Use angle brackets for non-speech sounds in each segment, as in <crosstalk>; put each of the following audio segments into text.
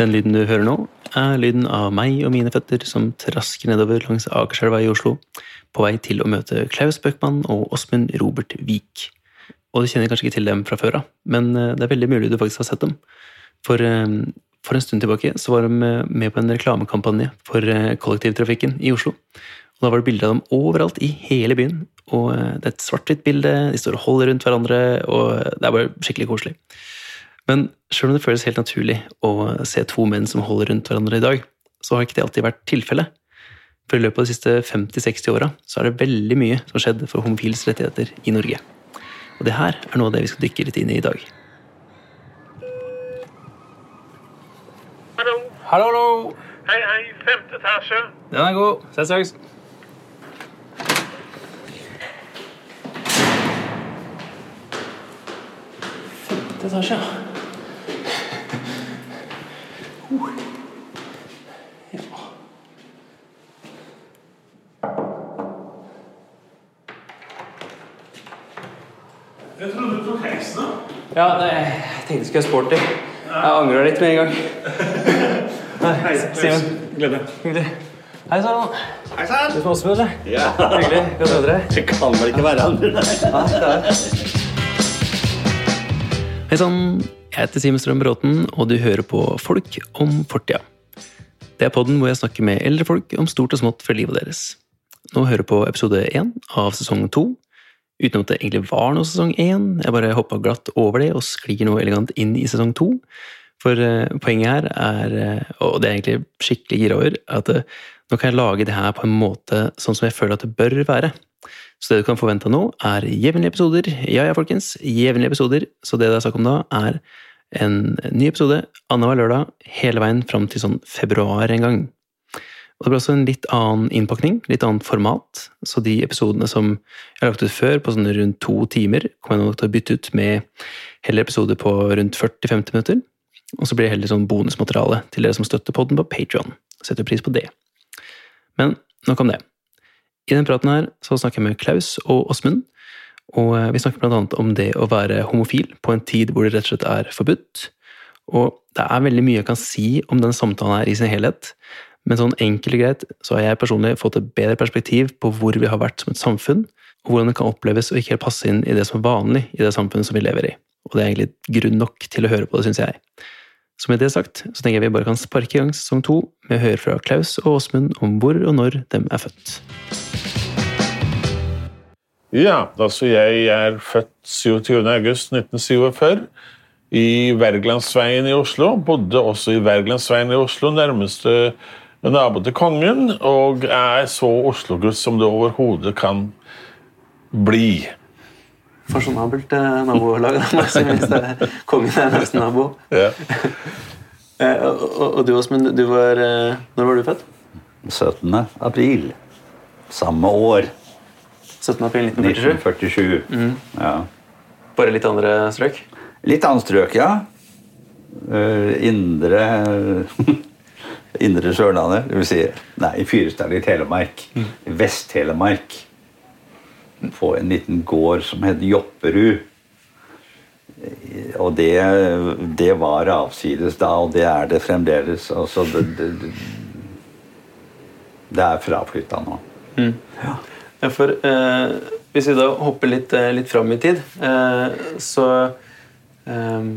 Den lyden du hører nå, er lyden av meg og mine føtter som trasker nedover langs Akerselva i Oslo, på vei til å møte Klaus Bøckmann og Åsmund Robert Wiik. Og du kjenner kanskje ikke til dem fra før av, men eh, det er veldig mulig du faktisk har sett dem. For, eh, for en stund tilbake så var de med på en reklamekampanje for eh, kollektivtrafikken i Oslo. Og Da var det bilder av dem overalt i hele byen. Og Det er et svart-hvitt bilde, de står og holder rundt hverandre, og det er bare skikkelig koselig. Men sjøl om det føles helt naturlig å se to menn som holder rundt hverandre i dag, så har ikke det alltid vært tilfellet. For i løpet av de siste 50-60 åra så er det veldig mye som har skjedd for homofiles rettigheter i Norge. Og det her er noe av det vi skal dykke litt inn i i dag. Hallo. Hallo, hallo! Hei, hei. Femte etasje. Den er god. Ses straks. Femte etasje, ja. Jeg trodde du tok heisen. Ja, det, jeg tenkte jeg skulle være sporty. Jeg angrer litt med en gang. <laughs> Hei, Simen. Glede. Hyggelig. Hei sann. Hei sann! Du som også eller? Ja. Hyggelig. Godt møte dere. Det kan vel ikke være andre? Hei sann. Jeg heter Simen Strøm Bråten, og du hører på Folk om fortida. Det er podden hvor jeg snakker med eldre folk om stort og smått fra livet deres. Nå hører du på episode én av sesong to. Uten at det egentlig var noe sesong én. Jeg bare hoppa glatt over det og sklir noe elegant inn i sesong to. For eh, poenget her er, eh, og det er egentlig skikkelig gira over, at eh, nå kan jeg lage det her på en måte sånn som jeg føler at det bør være. Så det du kan forvente nå, er jevnlige episoder. Ja ja, folkens, jevnlige episoder. Så det det er snakk om da, er en ny episode annenhver lørdag hele veien fram til sånn februar en gang. Og det blir også en litt annen innpakning, litt annet format. Så de episodene som jeg har lagt ut før, på sånn rundt to timer, kommer jeg nok til å bytte ut med heller episoder på rundt 40-50 minutter. Og så blir det heller sånn bonusmateriale til dere som støtter podden på Patreon. Setter pris på det. Men nok om det. I den praten her så snakker jeg med Klaus og Åsmund. Og eh, vi snakker annet om det å være homofil på en tid hvor det rett og slett er forbudt. Og det er veldig mye jeg kan si om den samtalen her i sin helhet. Men sånn enkelt og greit så har jeg personlig fått et bedre perspektiv på hvor vi har vært som et samfunn, og hvordan det kan oppleves å ikke helt passe inn i det som er vanlig i det samfunnet som vi lever i. Og det er egentlig grunn nok til å høre på det, syns jeg. Så med det sagt, så tenker jeg vi bare kan sparke i gang sesong to med å høre fra Klaus og Åsmund om hvor og når dem er født. Ja, altså jeg er født 27. august 1947 i Wergelandsveien i Oslo. Bodde også i Wergelandsveien i Oslo, nærmeste nabo til kongen, og er så Oslo-gutt som det overhodet kan bli. Fasjonabelt eh, nabolag, hvis det er kongen er nesten <laughs> nabo. Ja. <laughs> Eh, og, du Åsmund, du var eh, Når var du født? 17. april samme år. 17. april 1947. 1947. Ja. Bare litt andre strøk? Litt annet strøk, ja. Eh, indre <laughs> Indre Sørlandet, det vil si Nei, i Fyresdal i Telemark. Mm. Vest-Telemark. På en liten gård som het Jopperud. Eh, Og det, det var avsides da, og det er det fremdeles. Altså, det, det, det, er fraflytta nå. Ja. Ja, for eh, Hvis vi da hopper litt, eh, litt fram i tid, eh, så eh,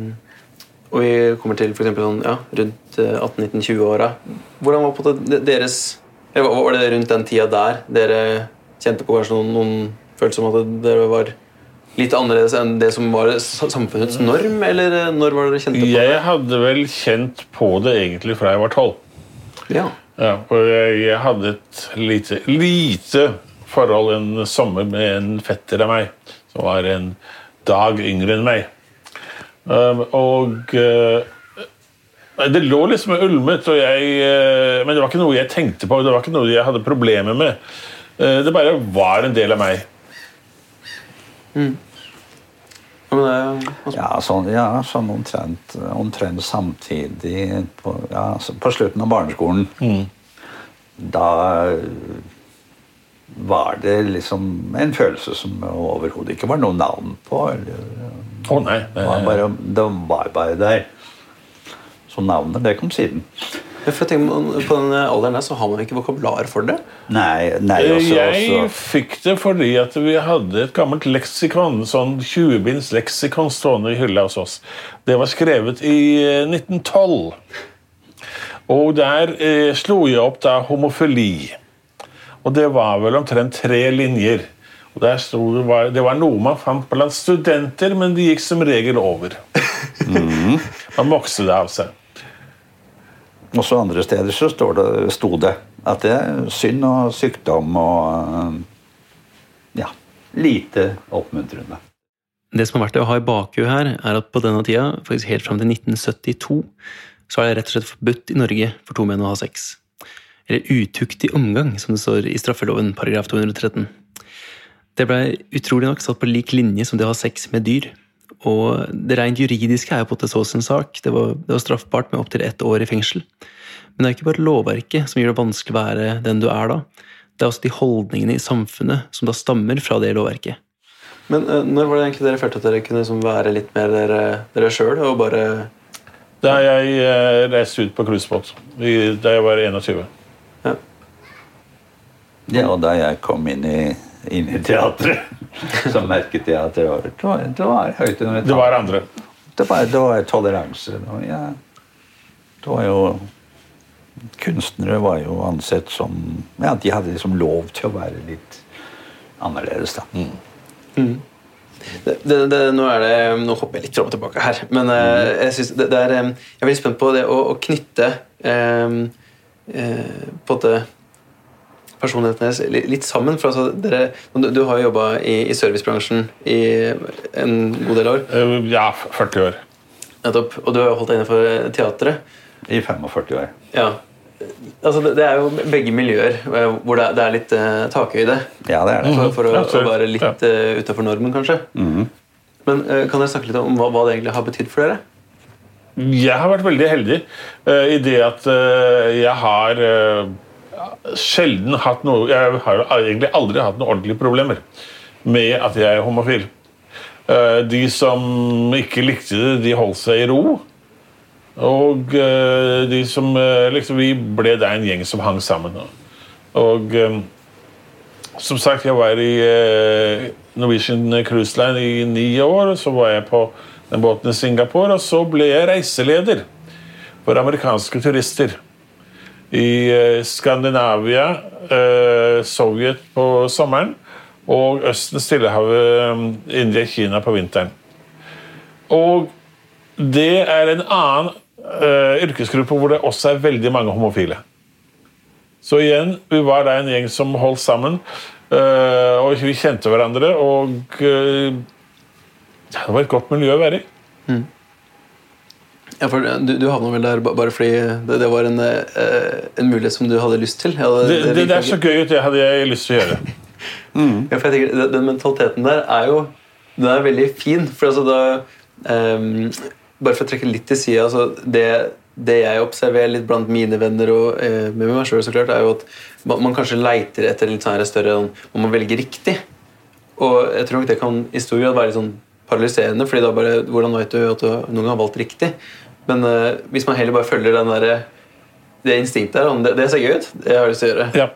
Og vi kommer til eksempel sånn, ja, rundt eh, 18-19-20-åra. Hvordan var på det deres var det rundt den tida der dere kjente på kanskje noen, noen følelser som at dere var litt annerledes enn det som var samfunnets norm? Eller eh, når var dere kjente på det? Jeg hadde vel kjent på det egentlig fra jeg var tolv. Ja. Ja, for jeg, hadde et lite, lite forhold en sommer med en fetter av meg, som var en dag yngre enn meg. Um, og uh, Det lå liksom ulmet, og jeg, uh, men det var ikke noe jeg tenkte på. Det var ikke noe jeg hadde problemer med. Det bare var en del av meg. Ja, men det, altså, Ja, sånn, ja, sånn omtrent, omtrent samtidig på, ja, på slutten av barneskolen. Da var det liksom en følelse som overhodet ikke var noe navn på. Eller, Å nei, nei, det, var bare, det var bare der. Så navnet, det kom siden. Ja, For jeg tenker, På den alderen der så har man ikke vokabular for det. Nei, nei Eh, også, Jeg også fikk det fordi at vi hadde et gammelt leksikon, sånn 20-binds leksikon stående i hylla hos oss. Det var skrevet i eh, 1912. Og der eh, slo jeg opp da homofili. Og det var vel omtrent tre linjer. Og der sto det, var, det var noe man fant blant studenter, men de gikk som regel over. <laughs> Man vokste det av seg. Også andre steder så står det, sto det at det er synd og sykdom og eh, ja, lite oppmuntrende. Det som er verdt å ha i bakhuet her, er at på denne tida, faktisk helt fram til 1972, så er det rett og slett forbudt i Norge for to menn å ha sex. Eller utuktig omgang, som det står i straffeloven paragraf 213. Det blei utrolig nok satt på lik linje som det å ha sex med dyr. Og det rent juridiske er jo på en måte så sin sak. Det var, det var straffbart med opptil ett år i fengsel. Men det er ikke bare lovverket som gjør det vanskelig å være den du er da. Det er også de holdningene i samfunnet som da stammer fra det lovverket. Men uh, når var det egentlig dere følte at dere kunne liksom være litt mer dere, dere sjøl? Og bare Da jeg eh, reiste ut på cruisebåt da jeg var 21. ja. Ja, og da jeg kom inn i, inn i teatret, <laughs> så merket jeg at det var, det var, det var høyt under Det var andre. Det var, det var toleranse. Det var, ja, det var jo Kunstnere var jo ansett som Ja, de hadde liksom lov til å være litt annerledes, da. det, det, det, nå, er det, nå hopper jeg litt fram og tilbake her, men eh, jeg, synes det, det er, eh, jeg er veldig spent på det å, å knytte eh, eh, på en måte personlighetene deres litt, sammen. For altså, dere, du, har jo jobba i, i servicebransjen i en god del år, Eh, Ja, 40 år. nettopp, og du har jo holdt deg innenfor teatret. I 45 år. Ja. Altså, det, er jo begge miljøer eh, hvor det, er- litt uh, takhøyde. Ja, det er det. For, for å, å være litt uh, utafor normen, kanskje. Men uh, kan dere snakke litt om hva, hva det egentlig har betydd for dere? Jeg har vært veldig heldig uh, i det at eh, jeg har eh, sjelden hatt noe Jeg har egentlig aldri hatt noen ordentlige problemer med at jeg er homofil. Eh, de som ikke likte det, de holdt seg i ro. Og eh, de som eh, liksom, Vi ble da en gjeng som hang sammen. Og som sagt, jeg var i Norwegian Cruise Line i ni år. og Så var jeg på den båten i Singapore, og så ble jeg reiseleder for amerikanske turister. I eh, Skandinavia, eh, Sovjet på sommeren og Østen, Stillehavet, eh, India, Kina på vinteren. Og det er en annen eh, yrkesgruppe hvor det også er veldig mange homofile. Så igjen, vi var da en gjeng som holdt sammen, og vi kjente hverandre. Og det var et godt miljø å være i. Ja, for Du, du havna vel der bare fordi det, det var en, eh, en mulighet som du hadde lyst til? Ja, Det, det, det er så gøy ut, det hadde jeg lyst til å gjøre. <laughs> Ja, for jeg tenker, den, mentaliteten der er jo den er veldig fin. For altså da um, Bare for å trekke litt til sida altså det, det jeg observerer litt blant mine venner og uh, med meg sjøl, er jo at man, man kanskje leiter etter litt sånn større Man velger velge riktig. Og jeg tror nok det kan i stor grad være litt sånn paralyserende, fordi da bare Hvordan vet du at du noen har valgt riktig? Men uh, hvis man heller bare følger den der, det instinktet der, det, det ser gøy ut. Det har jeg lyst til å gjøre. Ja.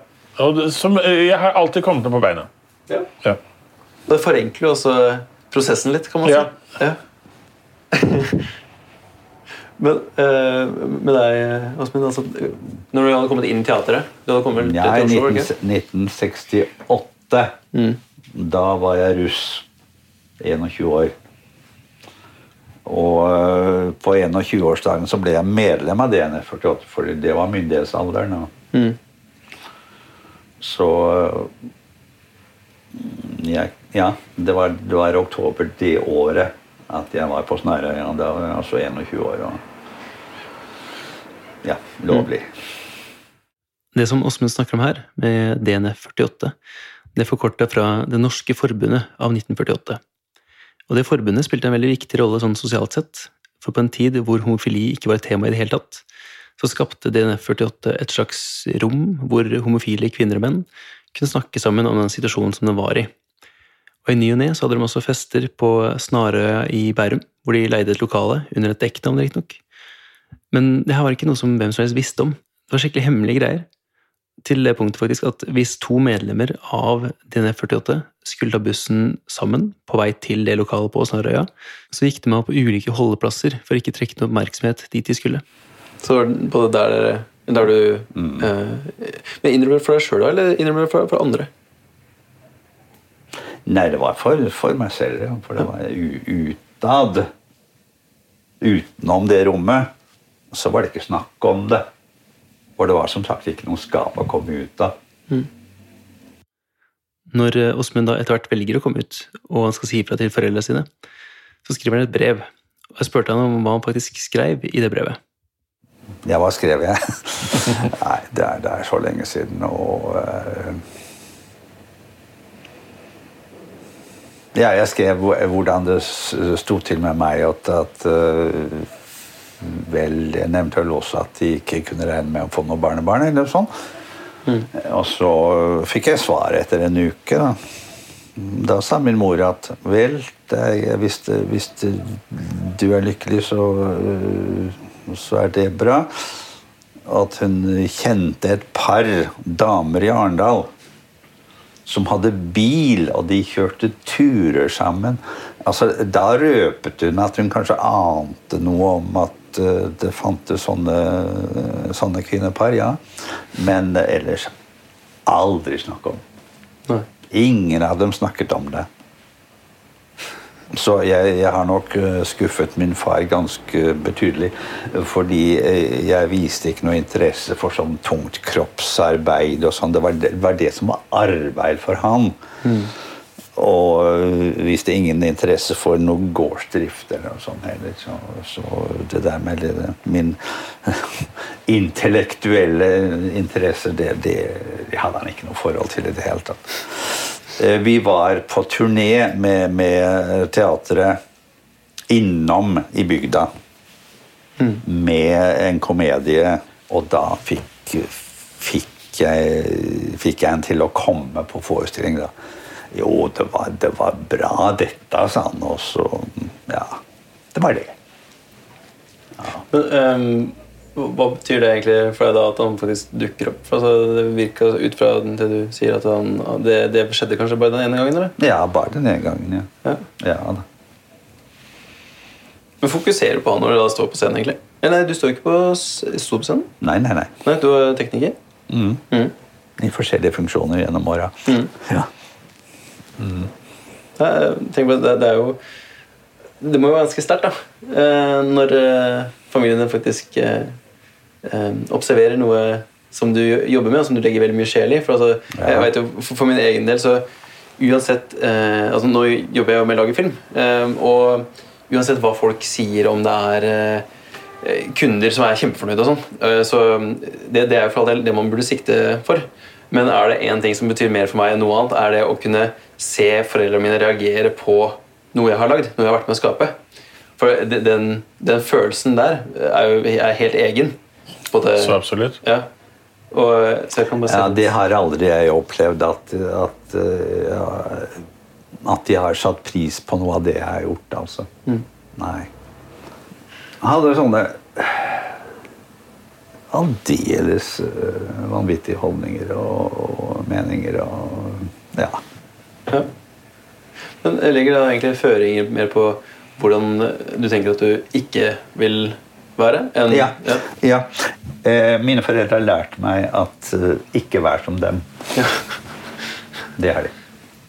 Og det, som, eh, jeg har alltid kommet meg på beina. Ja. Ja. Det forenkler jo også prosessen litt, kan man si. Ja. <laughs> Men uh, med deg, Åsmund, altså, når du hadde kommet inn i teatret Du hadde kommet Ja, til Oslo, var det ikke? 1968. Da var jeg russ. 21 år. Og øh, på 21-årsdagen så ble jeg medlem av DNF48, for det var myndighetsalderen. Mm. Så øh, jeg, Ja, det var, det var oktober det året at jeg var på Snarøya. Ja, da var jeg altså 21 år og Ja, lovlig. Det som Åsmund snakker om her, med DNF48, det forkorta fra Det norske forbundet av 1948. Og det forbundet spilte en veldig viktig rolle sånn sosialt sett, for på en tid hvor homofili ikke var et tema i det hele tatt, så skapte DNF48 et slags rom hvor homofile kvinner og menn kunne snakke sammen om den situasjonen som den var i. Og I ny og ne hadde de også fester på Snarøya i Bærum, hvor de leide et lokale, under et dekknavn riktignok. Men det her var ikke noe som hvem som helst visste om. Det var skikkelig hemmelige greier. Til det punktet faktisk at hvis to medlemmer av DNF48 skulle ta bussen sammen på vei til det lokalet på Snarøya, så gikk de med på ulike holdeplasser for ikke trekke noe oppmerksomhet dit de skulle. Så både der, der du mm. eh, Men Innrømmer du for deg sjøl, eller innrømmer du for, for andre? Nei, det var for, for meg selv. For det var utad. Utenom det rommet så var det ikke snakk om det. Og det var som sagt ikke noe skap å komme ut av. Mm. Når eh, Åsmund da etter hvert velger å komme ut, og han skal si ifra til foreldrene sine, så skriver han et brev. Og Jeg spurte han om hva han faktisk skrev i det brevet. Ja, hva skrev jeg? <laughs> Nei, det er, det er, så lenge siden, og uh... Ja, jeg skrev hvordan det sto til med meg at, at uh vel Jeg nevnte vel også at de ikke kunne regne med å få noe barnebarn. eller noe sånt. Mm. Og så fikk jeg svar etter en uke. Da, da sa min mor at vel, er, hvis, hvis, du er lykkelig, så, så er det bra. At hun kjente et par damer i Arendal som hadde bil, og de kjørte turer sammen. Altså, da røpet hun at hun kanskje ante noe om at Eh, det fantes sånne, sånne kvinnepar, ja. Men ellers aldri snakk om. Nei. Ingen av dem snakket om det. Så jeg, jeg, har nok eh, skuffet min far ganske betydelig. Fordi eh, jeg viste ikke noe interesse for sånn tungt kroppsarbeid. og sånn. Det, det, var det som var arbeid for han. Mm. Og viste ingen interesse for noe gårdsdrift eller noe sånt heller. Så, så det der med det, min <laughs> intellektuelle interesser, det, det, det, hadde han ikke noe forhold til i det hele tatt. Eh, vi var på turné med, med teatret innom i bygda mm. med en komedie, og da fikk, fikk, jeg, fikk jeg en til å komme på forestilling. da jo, det var, det var bra, dette, sa han. Og så Ja. Det var det. Ja. Men um, hva betyr det egentlig for deg da at han faktisk dukker opp? Altså, det virker ut fra det du sier, at han, det, det, skjedde kanskje bare den ene gangen? eller? Ja, bare den ene gangen, ja. ja. ja da. Men fokuserer du på han når du da står på scenen? egentlig? Nei, Du står ikke på, på scenen? Nei, nei, nei. nei du er tekniker? Mm. Mm. I forskjellige funksjoner gjennom åra. Mm. Ja. Mm. Tenk på det, det er jo Det må jo være ganske sterkt, da. Eh, når familien din faktisk eh, observerer noe som du jobber med, og som du legger veldig mye sjel i. For, altså, jeg vet jo, for, min egen del så uansett eh, altså Nå jobber jeg jo med å lage film, eh, og uansett hva folk sier om det er eh, kunder som er kjempefornøyde og sånn, så det, det, er jo for all del det man burde sikte for. Men er det én ting som betyr mer for meg enn noe annet, er det å kunne se foreldrene mine reagere på noe jeg har lagd, noe jeg har vært med å skape. For den, den følelsen der er jo er helt egen. Både, så absolutt. Ja. Og, så ja, det har aldri jeg opplevd at, at, ja, at de har satt pris på noe av det jeg har gjort. altså. Mm. Nei. Jeg hadde sånne aldeles uh, vanvittige holdninger og, og, meninger og ja. ja. Men legger det egentlig føringer mer på hvordan du tenker at du ikke vil være? Enn, ja. ja. ja. Eh, mine foreldre har lært meg at uh, ikke vær som dem. Ja. Det er de.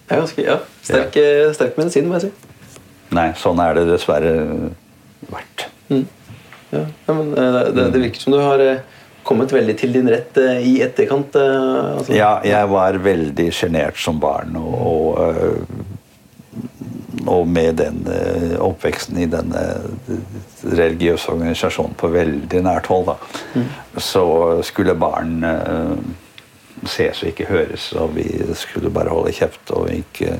Det er ganske, ja, sterk, ja. sterk medisin, må jeg si. Nei, sånn er det dessverre vært. Mm. Ja, men det, det, det, virker som du har kommet veldig til din rett eh, i etterkant? Eh, altså. Ja, jeg var veldig sjenert som barn. og, og eh, og med den oppveksten i denne religiøse organisasjonen på veldig nært hold, da, mm. så skulle barn ses og ikke høres. Og vi skulle bare holde kjeft og ikke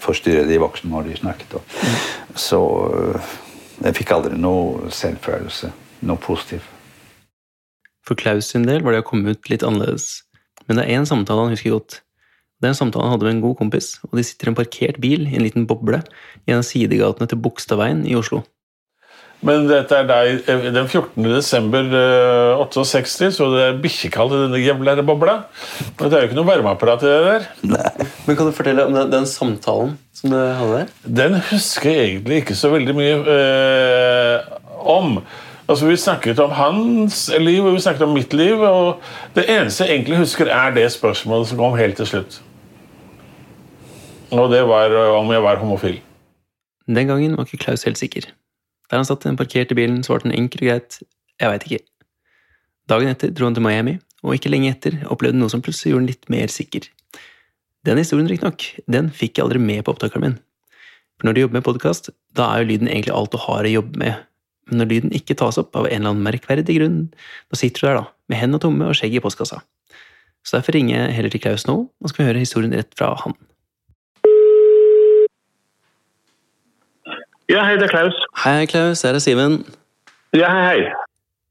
forstyrre de voksne når de snakket. Og, mm. Så jeg fikk aldri noe selvfølelse. Noe positivt. For Klaus sin del var det å komme ut litt annerledes. Men det er én samtale han husker godt. Det er en samtale han hadde med en god kompis, og de sitter i en parkert bil i en liten boble i en av sidegatene til Bogstadveien i Oslo. Men dette er deg den 14. desember eh, 68, så det er bikkjekaldt i denne jævla bobla. Det er jo ikke noe varmeapparat i det der. Men kan du fortelle om den, den samtalen som du hadde der? Den husker jeg egentlig ikke så veldig mye eh, om. Altså, Vi snakket om hans liv og vi snakket om mitt liv. og Det eneste jeg egentlig husker, er det spørsmålet som kom helt til slutt. Og det var eh, om jeg var homofil. Den gangen var ikke Klaus helt sikker. Der han satt i den parkerte bilen, svarte han enkelt og greit 'jeg veit ikke'. Dagen etter dro han til Miami, og ikke lenge etter opplevde han noe som plutselig gjorde han litt mer sikker. Den historien, riktignok, den fikk jeg aldri med på opptakeren min. For når du jobber med podkast, da er jo lyden egentlig alt du har å jobbe med. Men når lyden ikke tas opp av en eller annen merkverdig grunn, da sitter du der, da, med hendene tomme og skjegget i postkassa. Så derfor ringer jeg heller til Klaus nå, og skal høre historien rett fra han. Ja, hei, det er Klaus. Hei, Klaus, her er Simen. Ja, hei, hei.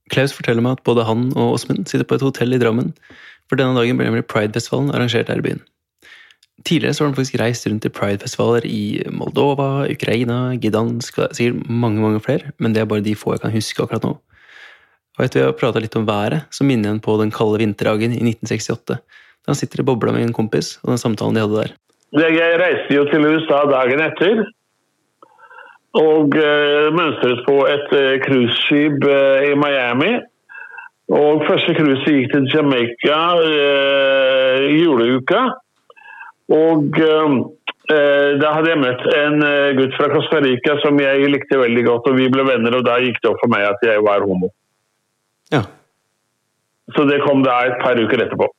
Klaus forteller meg at både han og Åsmund sitter på et hotell i Drammen, for denne dagen ble nemlig Pride-festivalen arrangert her i byen. Tidligere så har han faktisk reist rundt til Pride-festivaler i Moldova, Ukraina, Gdansk sikkert mange mange flere, men det er bare de få jeg kan huske akkurat nå. Og etter vi har prata litt om været, så minner jeg han på den kalde vinterdagen i 1968, da han sitter i bobla med en kompis, og den samtalen de hadde der. Jeg reiste jo til USA dagen etter. Og uh, mønstret på et uh, cruiseskip uh, i Miami. Og første cruiset gikk til Jamaica eh, juleuka. Og da hadde jeg møtt en gutt fra Costa Rica som jeg likte veldig godt, og vi ble venner, og da gikk det opp for meg at jeg var homo. Ja. Så det kom da et par uker etterpå.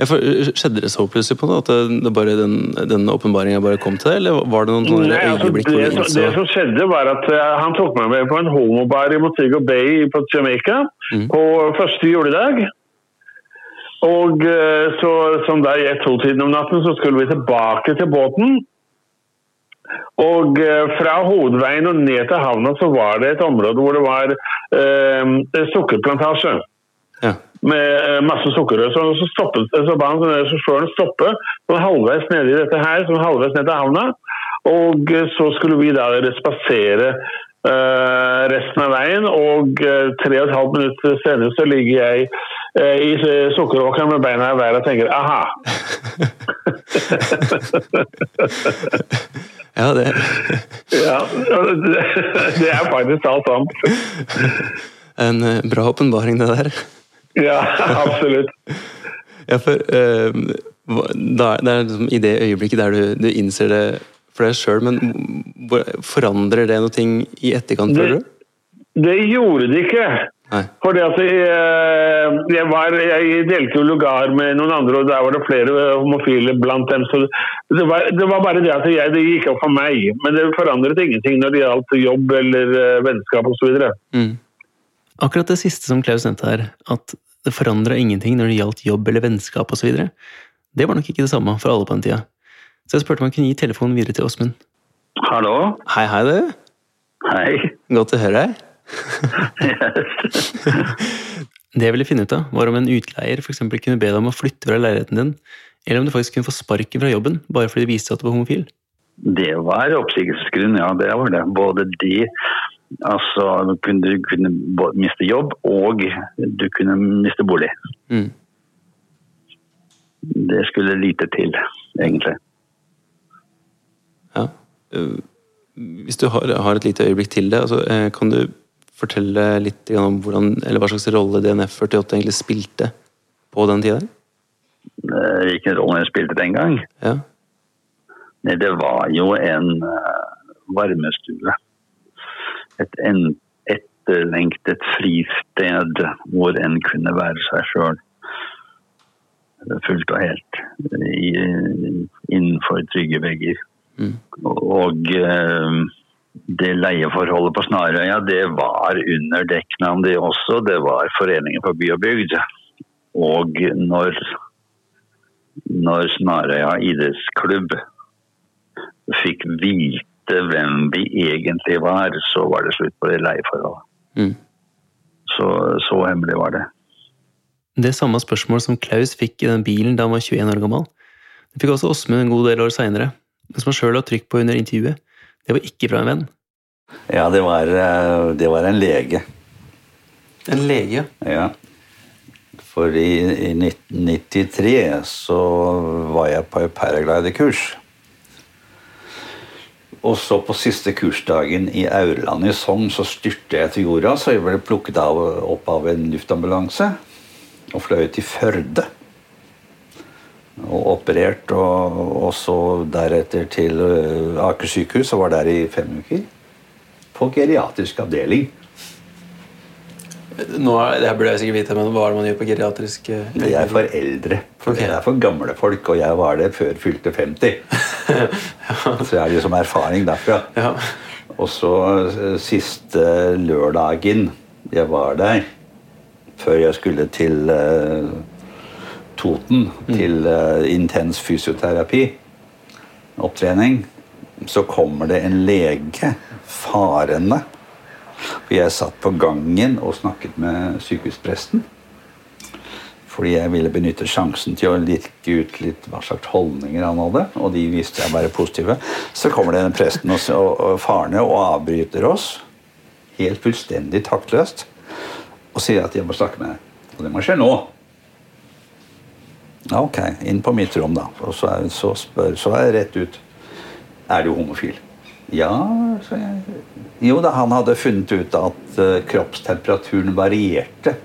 Ja, for Skjedde det så plutselig på noe? At det, det bare, den, den åpenbaringa bare kom til deg, eller var det noen Nei, altså, øyeblikk Det, det, det som skjedde, var at han tok meg med på en homobar i Montego Bay på Jamaica Mm. på første juledag. Og uh, så, som da i ett-to-tiden om natten, så skulle vi tilbake til båten. Og uh, fra hovedveien og ned til havna så var det et område hvor det var eh, sukkerplantasje Ja. med eh, masse sukkerrør. Så, så, stoppet, så ba han sjåføren stoppe sånn halvveis i dette her, sånn halvveis ned til havna. Og eh, så skulle vi da spasere eh, resten av veien, og eh, tre og et halvt minutt senere så ligger jeg eh, i eh, sukkeråkeren med beina i været og tenker aha. <laughs> ja, det <laughs> Ja, det, er faktisk alt sant. en eh, bra åpenbaring, det der. Ja, absolutt. <laughs> Ja, for uh, Det er liksom i det øyeblikket der du, du innser det for deg sjøl, men forandrer det noe i etterkant, føler du? Det gjorde det ikke. Fordi at jeg, jeg, var, jeg delte jo lugar med noen andre, og der var det flere homofile blant dem. Så det var, det var bare det at jeg, det gikk opp for meg. Men det forandret ingenting når det gjaldt jobb eller eh, vennskap osv. Mm. Akkurat det siste som Klaus nevnte her, at det forandra ingenting når det gjaldt jobb eller vennskap osv., det var nok ikke det samme for alle på den tida. Så jeg spurte om han kunne gi telefonen videre til Åsmund. Hallo? Hei, hei, du. Hei. Godt å høre deg. <laughs> Det jeg ville finne ut av, var om en utleier for eksempel kunne be deg om å flytte fra leiligheten din, eller om du faktisk kunne få sparken fra jobben bare fordi det viste seg at du var homofil. Det var oppsigelsesgrunn, ja. Det var det. Både de Altså, du kunne, du kunne miste jobb, og du kunne miste bolig. Mm. Det skulle lite til, egentlig. Ja. Eh, Hvis du har, har et lite øyeblikk til det, altså, eh, kan du fortelle litt om hvordan, eller hva slags rolle DNF 48 egentlig spilte på den tida? Eh, Hvilken rolle jeg spilte den gang? Ja. Nei, det var jo en eh, varmestue. Et en, etterlengtet fristed hvor en kunne være seg sjøl. Fullt og helt. Innenfor trygge vegger. Mm. Og eh, det leieforholdet på Snarøya, det var under dekknavn det også. Det var Foreningen for by og bygd. Og når, når Snarøya idrettsklubb fikk vite hvem vi egentlig var, så var det slutt på det leieforholdet. Mm. Så, så hemmelig var det. Det samme spørsmål som Klaus fikk i den bilen da han var 21 år gammel, det fikk også Åsmund en god del år seinere, som han sjøl la trykk på under intervjuet. Det var ikke fra en venn. Ja, det var, eh, det var en lege. En lege. Ja. For i, i 1993 så var jeg på paragliderkurs. Og så på siste kursdagen i Aurland i Sogn så styrte jeg til jorda. Så jeg ble plukket av, opp av en luftambulanse og fløy til Førde. Og operert, og, og så deretter til ø, Aker sykehus og var der i fem uker. På geriatrisk avdeling. Nå det her burde jeg sikkert vite, men Hva er det man gjør på geriatrisk eh, Det er for eldre. Okay. Det er for gamle folk, og jeg var det før fylte 50. <laughs> Så jeg har liksom erfaring derfra. Ja. Og så eh, siste lørdagen jeg var der, før jeg skulle til eh, Toten, til uh, intens fysioterapi, opptrening, så kommer det en lege farende. For jeg satt på gangen og snakket med sykehuspresten. Fordi jeg ville benytte sjansen til å lirke ut litt hva slags holdninger han hadde. Og de viste jeg bare positive. Så kommer det en presten og, og, og farende og avbryter oss. Helt fullstendig taktløst. Og sier at jeg må snakke med deg. Og det må skje nå. Ok. Inn på mitt rom, da. Og så er, så spør, så er jeg rett ut. Er du homofil? Ja, sa jeg. Jo da, han hadde funnet ut at eh, kroppstemperaturen varierte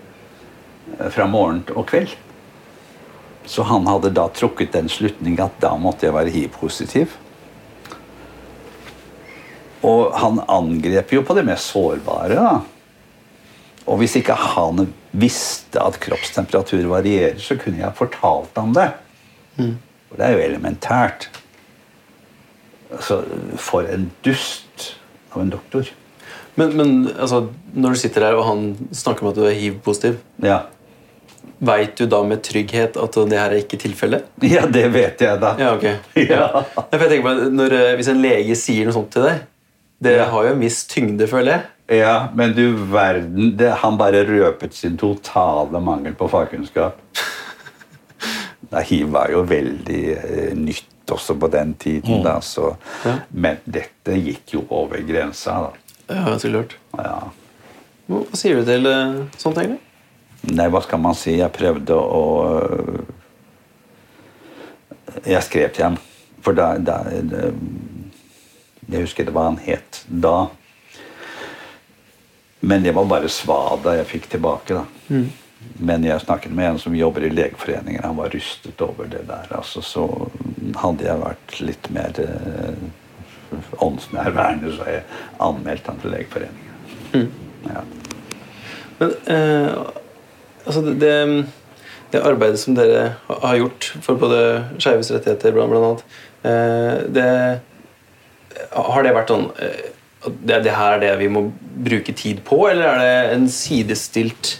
eh, fra morgen og kveld. Så han hadde da trukket den slutning at da måtte jeg være hiv-positiv. Og han angrep jo på det mest sårbare. da. Og hvis ikke han visste at kroppstemperatur varierer, så kunne jeg fortalt ham det. For det er jo elementært. Altså, for en dust av en doktor. Men, men altså, når du sitter der og han snakker om at du er hiv-positiv, Ja. veit du da med trygghet at det her er ikke tilfellet? <laughs> ja, det vet jeg, da. Ja, okay. <laughs> Ja. Ja, jeg på, når, eh, Hvis en lege sier noe sånt til deg, det har jo en viss tyngde, føler jeg. Ja, men du verden, det, han bare røpet sin totale mangel på fagkunnskap. Nei, Hiv var jo veldig eh, nytt også på den tiden, da, så, Ja. men dette gikk jo over grensa. da. Ja, så lurt. Ja. Hva sier du til eh, sånt, egentlig? Nei, hva skal man si? Jeg prøvde å øh, Jeg skrev til ham. For da, da Jeg husker det hva han het da. Men det var bare svada jeg fikk tilbake. da. Men jeg snakket med en som jobber i Legeforeningen. Han var rystet over det der. altså Så hadde jeg vært litt mer eh, åndsnærværende, så har jeg anmeldt han til Legeforeningen. Ja. Men eh, altså det, det, det arbeidet som dere har gjort for både skeives rettigheter, blant, blant annet, eh, det, har det vært sånn eh, det, det her er det vi må bruke tid på, eller er det en sidestilt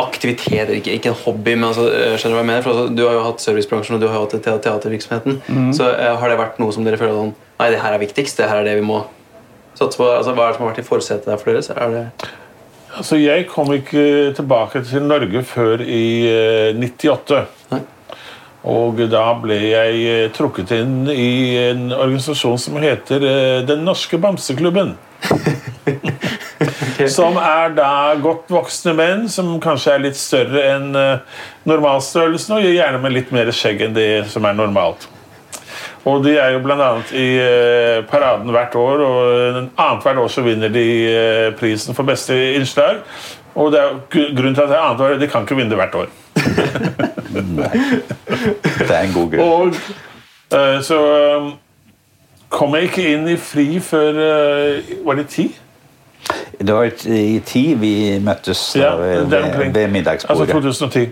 aktivitet? Ikke, ikke en hobby, men altså, eh, skjønner du hva jeg mener? For altså, Du har jo hatt servicebransjen og du har jo hatt teatervirksomheten. teatervirksomheten. Så uh, har det vært noe som dere føler sånn Nei, det her er viktigst. Det her er det vi må satse på. Altså, hva er det som har vært i forsetet der for dere? Så er det Altså, jeg kom ikke tilbake til Norge før i uh, 98. Nei. Og da ble jeg eh, trukket inn i en organisasjon som heter eh, Den norske bamseklubben. <laughs> Som er da godt voksne menn som kanskje er litt større enn eh, normalstørrelsen, og gjerne med litt mer skjegg enn det som er normalt. Og de er jo bl.a. i paraden hvert år, og annethvert år så vinner de prisen for beste innslag. Og det er grunnen til at det er annethvert år, de kan ikke vinne det hvert år. Det er en god grunn. Og eh, så eh, kom jeg ikke inn i fri før eh, Var det ti? Det var i ti vi møttes Ja, ved, der omkring. ved Altså middagsbordet. 2010.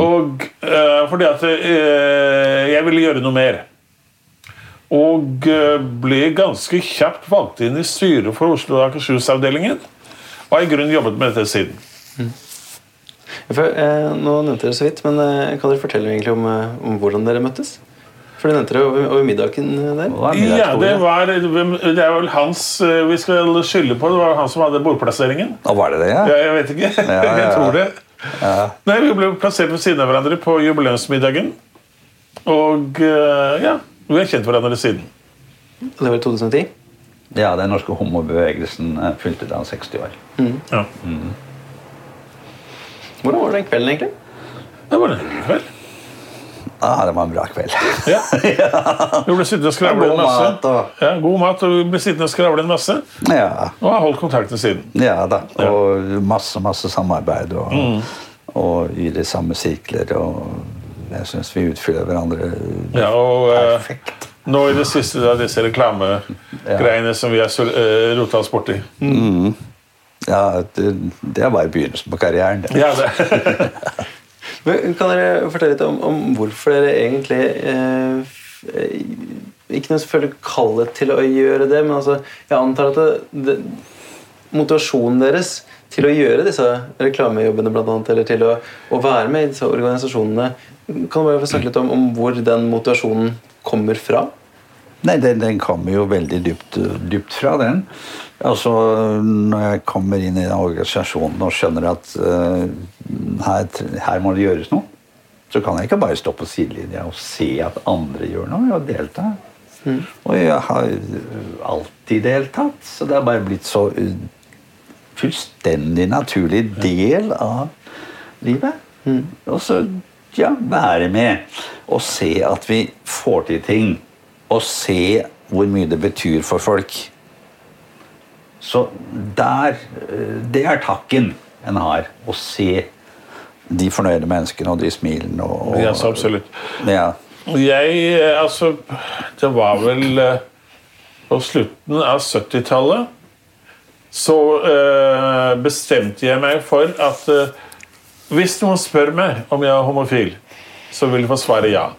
Og eh, fordi at eh, jeg ville gjøre noe mer. Og eh, ble ganske kjapt valgt inn i styret for Oslo og Akershus-avdelingen. Og har i grunnen jobbet med dette siden. For, eh, nå nevnte dere så vidt, men eh, kan dere fortelle egentlig om, eh, om hvordan dere møttes? For det nevnte dere over, over middagen eh, der. Ja, det, var, det er vel hans eh, vi skal skylde på. Det var han som hadde bordplasseringen. Og var det det, ja? Ja, jeg vet ikke. ja, ja. <laughs> jeg tror det. Nei, Vi ble plassert ved siden av hverandre på jubileumsmiddagen. Og eh, ja, vi har kjent hverandre siden. Og det var i 2010. Ja, den norske homobevegelsen fylte da 60 år. Ja. Hvordan var den kvelden, egentlig? Det var en kveld. Ah, det var en bra kveld. Ja. Du ble sittende og skravle en masse. mat og- Ja, god mat, og du ble sittende og skravle en masse. Ja, Og har holdt kontakten siden. ja da. Og masse, masse samarbeid. Og, Mm. og i de samme sirkler. Og jeg syns vi utfyller hverandre Ja, og eh, perfekt. nå i det siste da, disse reklamegreiene som vi har eh, rota oss borti. Ja, det, det bare begynnelsen på karrieren. det. Ja, det. <laughs> Men Kan dere fortelle litt om, om hvorfor dere egentlig eh, eh, Ikke noe selvfølgelig kallet til å gjøre det, men altså, jeg antar at det, det, motivasjonen deres til å gjøre disse reklamejobbene, blant annet, eller til å, å være med i disse organisasjonene Kan du bare få snakke litt om, om hvor den motivasjonen kommer fra? Nei, den, den kommer jo veldig dypt, dypt fra den. Altså, Når jeg kommer inn i den organisasjonen og skjønner at uh, her, her må det gjøres noe, så kan jeg ikke bare stå på sidelinja og se at andre gjør noe. Jeg har deltatt. Og jeg har alltid deltatt. Så det har bare blitt så eh, fullstendig naturlig del av livet. Og så ja, være med og se at vi får til ting. Og se hvor mye det betyr for folk. Så der eh, Det er takken en har. Å se de fornøyde menneskene og de smilene. Og, Ja, så absolutt. Ja. Jeg, eh, altså Det var vel eh, på slutten av 70-tallet så øh, bestemte jeg meg for at øh, hvis noen spør meg om jeg er homofil, så vil de få svare ja.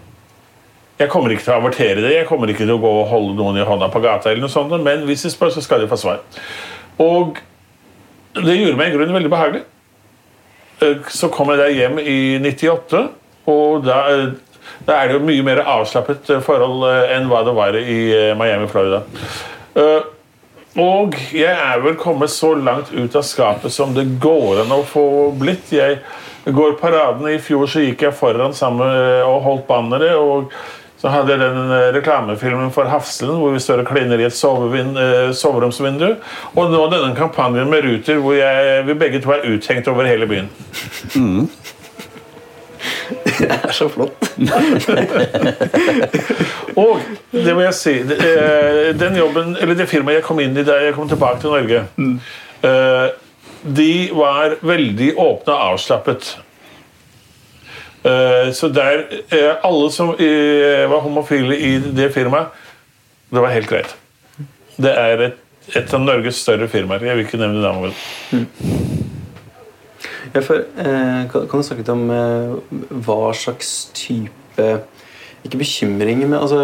Jeg kommer ikke til å avertere det, jeg kommer ikke til å gå og holde noen i hånda på gata, eller noe sånt, men hvis de spør, så skal de få svar. Og det gjorde meg i grunnen veldig behagelig. Eh, Så kom jeg der hjem i 98, og da, eh, da er det jo mye mer avslappet eh, forhold enn hva det var i Miami, Florida. Og jeg er vel kommet så langt ut av skapet som det går an å få blitt. Jeg går paraden. I fjor så gikk jeg foran sammen og holdt bannere. og så hadde jeg den eh, reklamefilmen for Hafselen hvor vi står og kliner i et eh, soveromsvindu. Og nå denne kampanjen med Ruter hvor jeg, vi begge to er uthengt over hele byen. <laughs> Det er så flott. <laughs> Og det må jeg si eh, Den jobben, eller det firmaet jeg kom inn i da jeg kom tilbake til Norge, mm. de var veldig åpne og avslappet. Eh, Så der eh, Alle som eh, var homofile i det firmaet, det var helt greit. Det er et, et av Norges større firmaer. Jeg vil ikke nevne navnet. Ja, for, kan, du snakke litt om hva slags type Ikke bekymring, men altså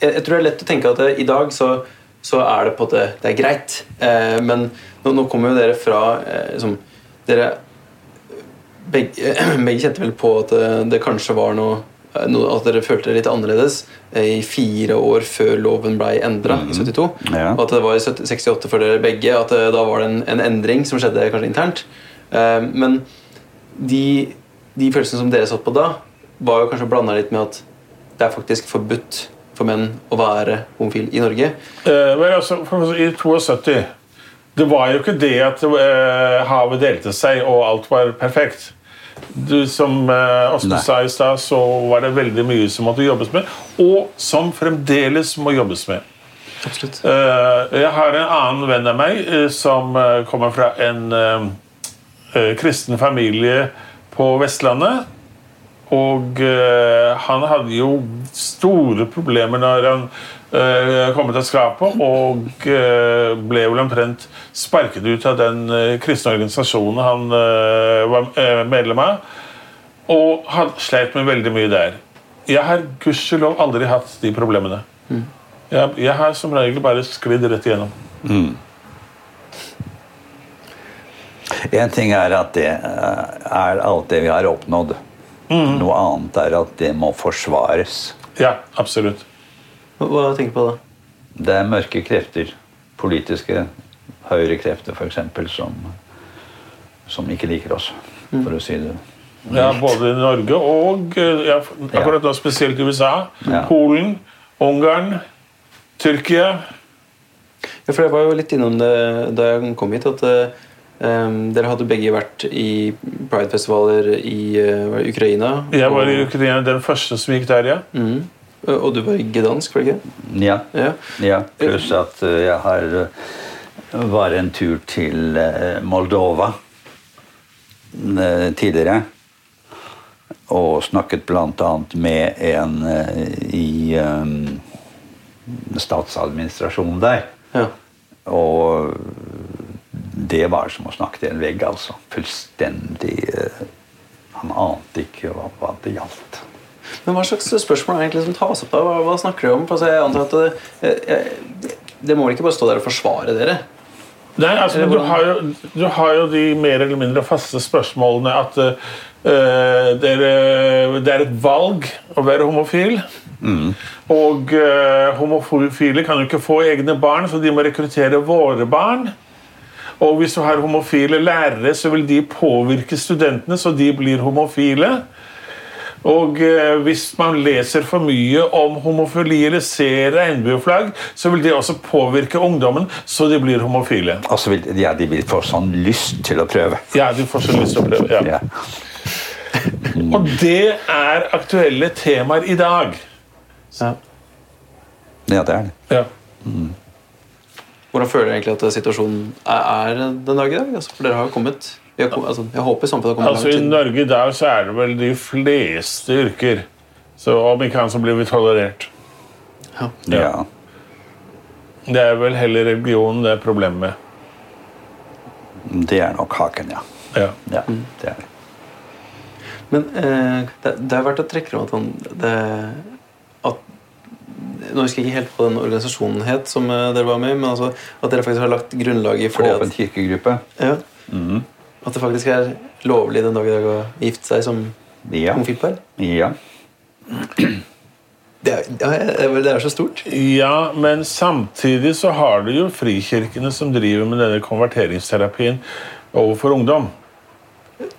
jeg, jeg tror det er lett å tenke at i dag så, så er det på en måte Det er greit. Eh, men nå, nå kommer jo dere fra eh, liksom, Dere begge, <clears throat> begge kjente vel på at det, det kanskje var noe, eh, At dere følte det litt annerledes eh, i fire år før loven ble endra i 72. Ja. Og at det var i 68 for dere begge. At det, da var det en, en endring som skjedde kanskje internt. Eh, men de, de følelsene som dere satt på da, var jo kanskje blanda litt med at det er faktisk forbudt for menn å være homofil i Norge. Eh, men altså, for, I 72 Det var jo ikke det at eh, havet delte seg og alt var perfekt. Du, som Åsmund Nei. sa i stad, så var det veldig mye som måtte jobbes med, og som fremdeles må jobbes med. Absolutt. Eh, jeg har en annen venn av meg eh, som eh, kommer fra en eh, eh, kristen familie på Vestlandet. Og eh, han hadde jo store problemer når han eh, kom til skapet, og eh, ble vel omtrent sparket ut av den eh, kristne organisasjonen han var medlem av. Og han sleit med veldig mye der. Jeg har gudskjelov aldri hatt de problemene. Jeg, jeg har som regel bare sklidd rett igjennom. En ting er at det er alt det vi har oppnådd. Noe annet er at det må forsvares. Ja, absolutt. Hva, tenker du på da? Det er mørke krefter, politiske høyrekrefter f.eks., som, som ikke liker oss, for å si det Ja, Både i Norge og eh, ja, akkurat nå spesielt i USA. Ja. Polen, Ungarn, Tyrkia. Ja, for Jeg var jo litt innom det da jeg kom hit. at eh, Dere hadde begge vært i pridefestivaler i uh, Ukraina. Jeg var i Ukraina den første som gikk der, ja. Mhm. Og du var i Gdansk, var det ikke? Ja. Ja. ja. Pluss at eh, jeg har eh, var en tur til eh, Moldova eh, tidligere. Og snakket bl.a. med en eh, i eh, statsadministrasjonen der. Ja. Og det var som å snakke til en vegg, altså. Fullstendig eh, Han ante ikke hva, hva det gjaldt. Men hva slags spørsmål er egentlig som tas opp da? Hva, hva snakker dere om? For altså, jeg antar at det, jeg, jeg, det må vel ikke bare stå der og forsvare dere? Nei, altså, du, har jo, du har jo de mer eller mindre faste spørsmålene at uh, det, er, det er et valg å være homofil. Og uh, homofile kan jo ikke få egne barn, så de må rekruttere våre barn. Og hvis du har homofile lærere, så vil de påvirke studentene, så de blir homofile. Og eh, hvis man leser for mye om homofili eller ser regnbueflagg, så vil det også påvirke ungdommen, så de blir homofile. Altså vil, ja, de vil få sånn lyst til å prøve. Ja, de får sånn lyst til å prøve. Ja. Ja. <laughs> Og det er aktuelle temaer i dag. Ja. ja, det er det. Ja. Hvordan føler dere egentlig at situasjonen er, er den dag i dag? Altså, for dere har jo kommet kom, altså, Jeg håper samfunnet kommer Altså I langt. Norge i dag så er det vel de fleste yrker. Så om ikke annet så blir vi tolerert. Ja. Ja. Det er vel heller religionen det er problemet med. Det er nok haken, ja. Ja. ja det er det. Men eh, det, det er verdt å trekke fram at, han, det, at Nå husker jeg ikke helt på den organisasjonen het som eh, dere var med i, men altså, at dere faktisk har lagt grunnlaget for det Åpen kirkegruppe. ja, at det faktisk er lovlig den dag i dag å gifte seg som Ja. homofilt par. ja. <clears throat> Det er, ja, det er så stort. ja, men samtidig så har du jo frikirkene som driver med denne konverteringsterapien overfor ungdom.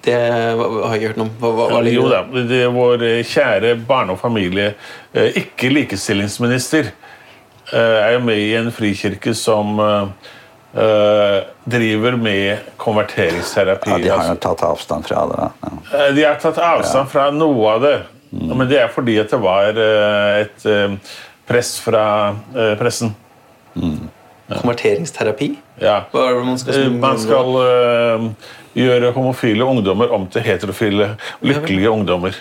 Det har jeg ikke hørt noe om. Hva, hva, hva ligger Jo det? da, det er Vår eh, kjære barne- og familie, eh, ikke likestillingsminister, eh, er jo med i en frikirke som driver med konverteringsterapi. ja, de har jo Altså, tatt avstand fra det. da. Ja. eh, de har tatt avstand fra noe av det, men det er fordi at det var eh, et eh, press fra eh, pressen. Konverteringsterapi? Ja. Hva er det man skal, Eh, Man skal uh, gjøre homofile ungdommer om til heterofile, lykkelige ungdommer.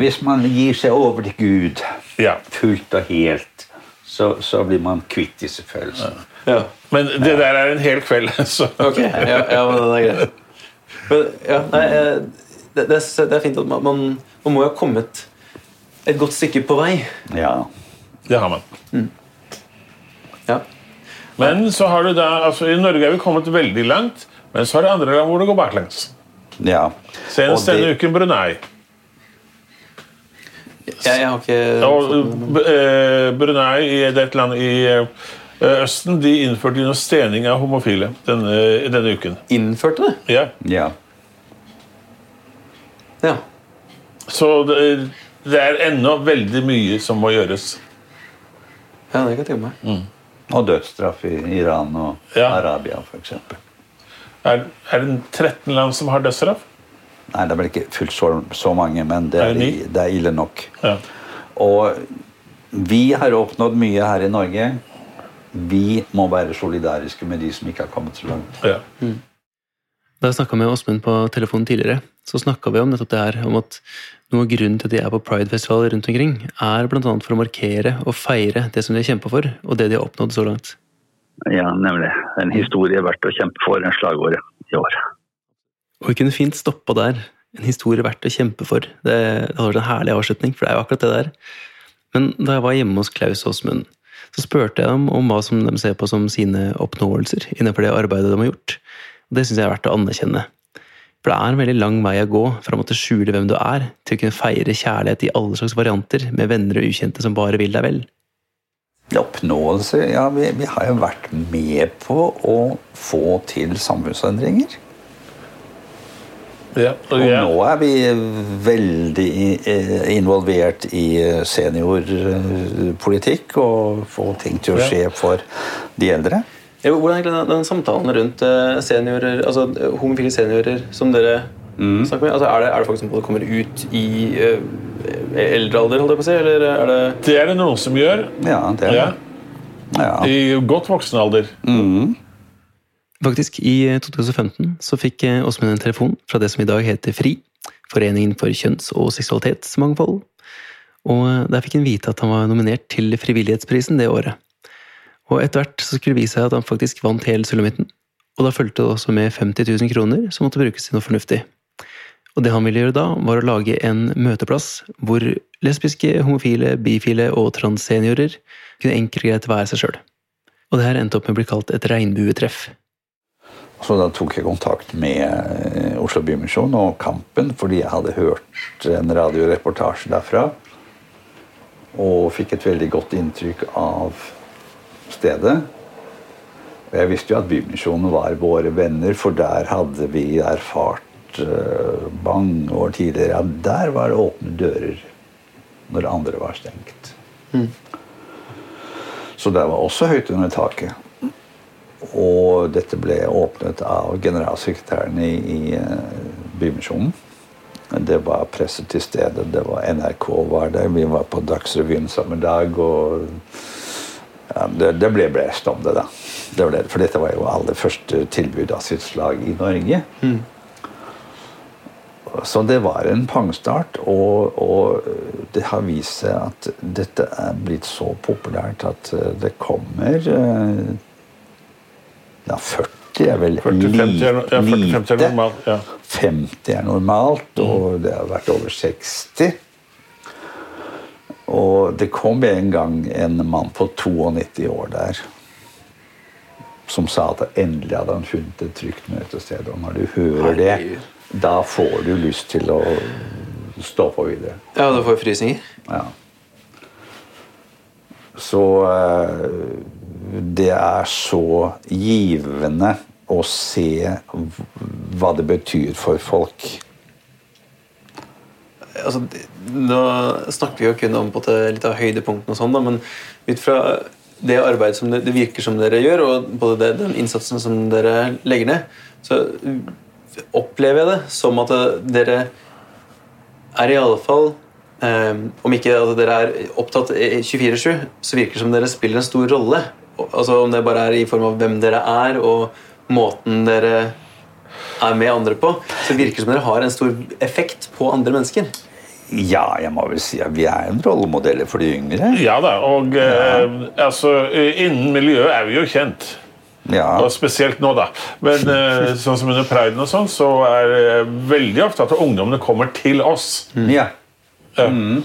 Hvis man gir seg over til Gud Ja. fullt og helt, så, så blir man kvitt disse følelsene. Ja. Men det der er en hel kveld, <laughs> så Ok, ja, ja men det er greit. Men, ja, nei, eh, det, det, er- det er fint at man, man, man må jo ha kommet et godt stykke på vei. Ja. det har man. Ja. Men så har du da, altså i Norge er vi kommet veldig langt, men så er det andre land hvor det går baklengs. ja. Senest det- denne uken Brunei. Jeg, jeg har ikke Og, eh, Brunei i er et land i eh, Østen de innførte jo stening av homofile denne, denne uken. innførte det. Ja. ja. Ja. Så det, det er ennå veldig mye som må gjøres. ja, det kan jeg tenke meg. Og dødsstraff i Iran og Ja. Arabia, f.eks. Er, er det 13 land som har dødsstraff? Nei, det er vel ikke fullt så, så mange, men det Er er, det det er ille nok. Ja. Og vi har oppnådd mye her i Norge. Vi må være solidariske med de som ikke har kommet så langt. ja. Da jeg snakka med Åsmund på telefonen tidligere, så snakka vi om nettopp det her, om at noe av grunnen til at de er på Pride-festivaler rundt omkring, er bl.a. for å markere og feire det som de har kjempa for, og det de har oppnådd så langt. Ja, nemlig. En historie verdt å kjempe for, en slagord i år. Og vi kunne fint stoppa der. En historie verdt å kjempe for. Det, det hadde vært en herlig avslutning, for det er jo akkurat det der. Men da jeg var hjemme hos Klaus Åsmund, så spurte jeg dem om hva som de ser på som sine oppnåelser innenfor det arbeidet de har gjort. Og det syns jeg er verdt å anerkjenne. For det er en veldig lang vei å gå fra å måtte skjule hvem du er, til å kunne feire kjærlighet i alle slags varianter med venner og ukjente som bare vil deg vel. Oppnåelse Ja, vi, vi har jo vært med på å få til samfunnsendringer. Ja, og Og nå er vi veldig eh, involvert i eh, seniorpolitikk og få ting til å Ja. skje for de eldre. Hvordan er den, den samtalen rundt eh, seniorer, altså eh, homofile seniorer som dere snakker med? Altså, er, det, er det folk som både kommer ut i uh, eldre alder, holdt jeg på å si, eller er det det er det noen som gjør. Ja, det er Ja, Ja. I godt voksen alder. Faktisk, i eh, 2015 så fikk eh, Åsmund en telefon fra det som i dag heter FRI, Foreningen for kjønns- og seksualitetsmangfold. Og eh, der fikk han vite at han var nominert til Frivillighetsprisen det året. Og etter hvert så skulle det vise seg at han faktisk vant hele sulamitten. Og da fulgte det også med 50 000 kroner som måtte brukes til noe fornuftig. Og det han ville gjøre da, var å lage en møteplass hvor lesbiske, homofile, bifile og transseniorer kunne enkelt og greit være seg sjøl. Og det her endte opp med å bli kalt et regnbuetreff. Så da tok jeg kontakt med eh, Oslo Bymisjon og Kampen, fordi jeg hadde hørt en radioreportasje derfra. Og fikk et veldig godt inntrykk av stedet. Og jeg visste jo at Bymisjonen var våre venner, for der hadde vi erfart eh, mange år tidligere at der var det åpne dører når andre var stengt. Så det var også høyt under taket. Og dette ble åpnet av generalsekretæren i, i eh, Bymisjonen. Det var presse til stede, det var NRK var der, vi var på Dagsrevyen samme dag. og ja, det, det ble blest om det, da. Det ble, for dette var jo aller første tilbud av sitt slag i Norge. Så det var en pangstart, og, og det har vist seg at dette er blitt så populært at eh, det kommer eh, Ja, 40 er vel 40-50 er, no- ja, 40-50 er lite. normalt. Ja. 50 er normalt, og det har vært over 60. Og det kom en gang en mann på 92 år der som sa at endelig hadde han funnet et trygt møtested. Og når du hører det, da får du lyst til å stå på videre. Ja, du får frysninger. Ja. Så eh, det er så givende å se hva det betyr for folk. Altså, nå snakker vi jo kun om på litt av høydepunktene, og sånn, men ut fra det arbeidet som det, det virker som dere gjør, og både det, den innsatsen som dere legger ned, så opplever jeg det som at dere er i alle fall eh, Om ikke at dere er opptatt 24-7, så virker det som dere spiller en stor rolle. Altså Om det bare er i form av hvem dere er, og måten dere er med andre på, så virker det som dere har en stor effekt på andre mennesker. Ja, jeg må vel si at vi er en rollemodeller for de yngre. ja da, og eh, altså, innen miljøet er vi jo kjent. Ja, Og spesielt nå, da. Men eh, <laughs> sånn som under priden og sånn, så er det veldig ofte at ungdommene kommer til oss. ja. Mm.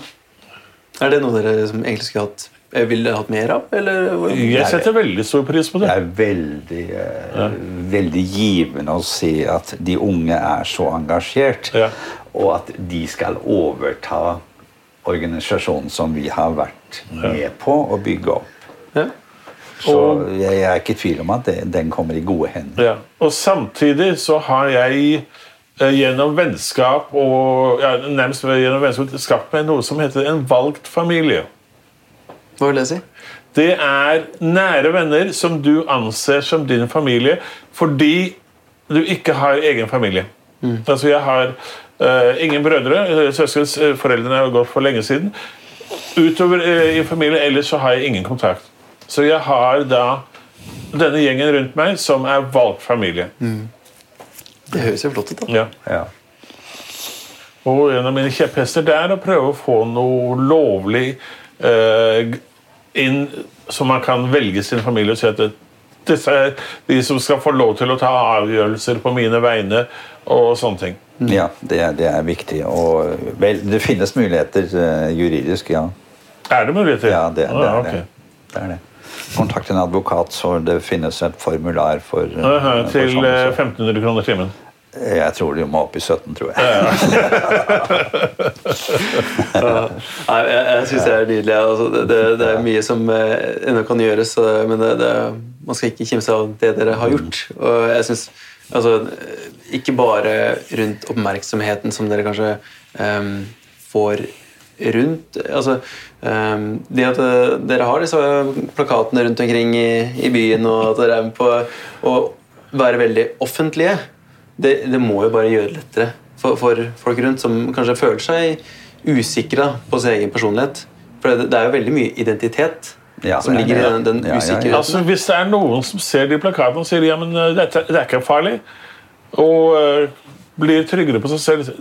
Er det noe dere som egentlig skulle hatt eh, ville hatt mer av? Eller? Jeg setter veldig stor pris på Det det. er veldig, ja. veldig givende å se at de unge er så engasjert, Ja. og at de skal overta organisasjonen som vi har vært med på å bygge opp. Ja. Så jeg er ikke i tvil om at det, den kommer i gode hender. Ja. Og samtidig så har jeg eh, gjennom vennskap og ja, nærmest gjennom vennskap skapt meg noe som heter en valgt familie. Hva vil det si? Det er nære venner som du anser som din familie fordi du ikke har egen familie. Altså Jeg har uh, ingen brødre. Søskens eh, foreldrene har gått for lenge siden. Utover uh, i familie ellers så har jeg ingen kontakt. Så jeg har da denne gjengen rundt meg som er valgt familie. Det høres jo flott ut. da. Ja. Ja. Og en av mine kjepphester det er å prøve å få noe lovlig eh, inn, så man kan velge sin familie og si at det, disse er de som skal få lov til å ta avgjørelser på mine vegne og sånne ting. Ja, det, er- det er viktig. Og vel, det finnes muligheter eh, juridisk, ja. Er det muligheter? Ja, det, det, Ah, er, det. det er det. Kontakt en advokat, så det finnes et formular for, eh, Aha, for Til sånne eh, 1500 kroner timen. Jeg tror de må opp i 17, tror jeg. <laughs> Nei, jeg, jeg syns det er nydelig. Altså, det, det, det er mye som eh, ennå kan gjøres, men det, det, man skal ikke kimse av det dere har gjort. Og jeg synes Altså, ikke bare rundt oppmerksomheten som dere kanskje um, får rundt altså, um, Det at eh, dere har disse plakatene rundt omkring i, i byen, og at dere er med på å være veldig offentlige, det, det må jo bare gjøre det lettere for, for folk rundt som kanskje føler seg usikre på sin egen personlighet. For det, det er jo veldig mye identitet Ja, som er ligger i den, den Ja, ja, ja. usikkerheten. Altså, hvis det er noen som ser de plakatene og sier ja, men eh, dette, det er ikke farlig, og uh, blir tryggere på seg selv,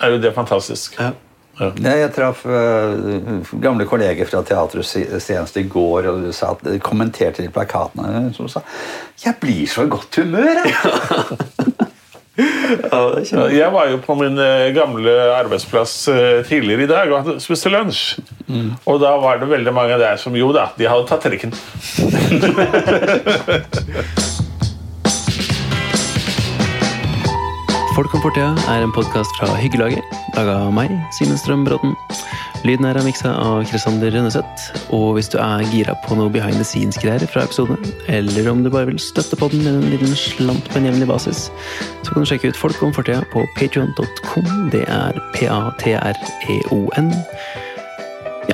er jo det fantastisk. Ja. Ja. jeg traff uh, gamle kolleger fra teatret se- senest i går og de sa at kommenterte de plakatene som sa 'Jeg blir så i godt humør', jeg. <laughs> <laughs> Ja, Jeg var jo på min eh, gamle arbeidsplass eh, tidligere i dag og spiste lunsj. Og da var det veldig mange der som jo da, de hadde tatt trikken. <laughs> Folk om fortida er en podkast fra Hyggelaget, laga av meg, Simen Strømbråten. Lyden er miksa av Kristander Rønneseth. Og hvis du er gira på noe behind the scenes-greier fra episodene, eller om du bare vil støtte podden med en liten slant på en jevnlig basis, så kan du sjekke ut Folk om fortida på patreon.com. Det er p-a-t-r-e-o-n.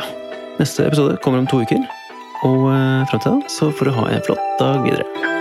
Ja, neste episode kommer om to uker. Og eh, fram til da så får du ha en flott dag videre.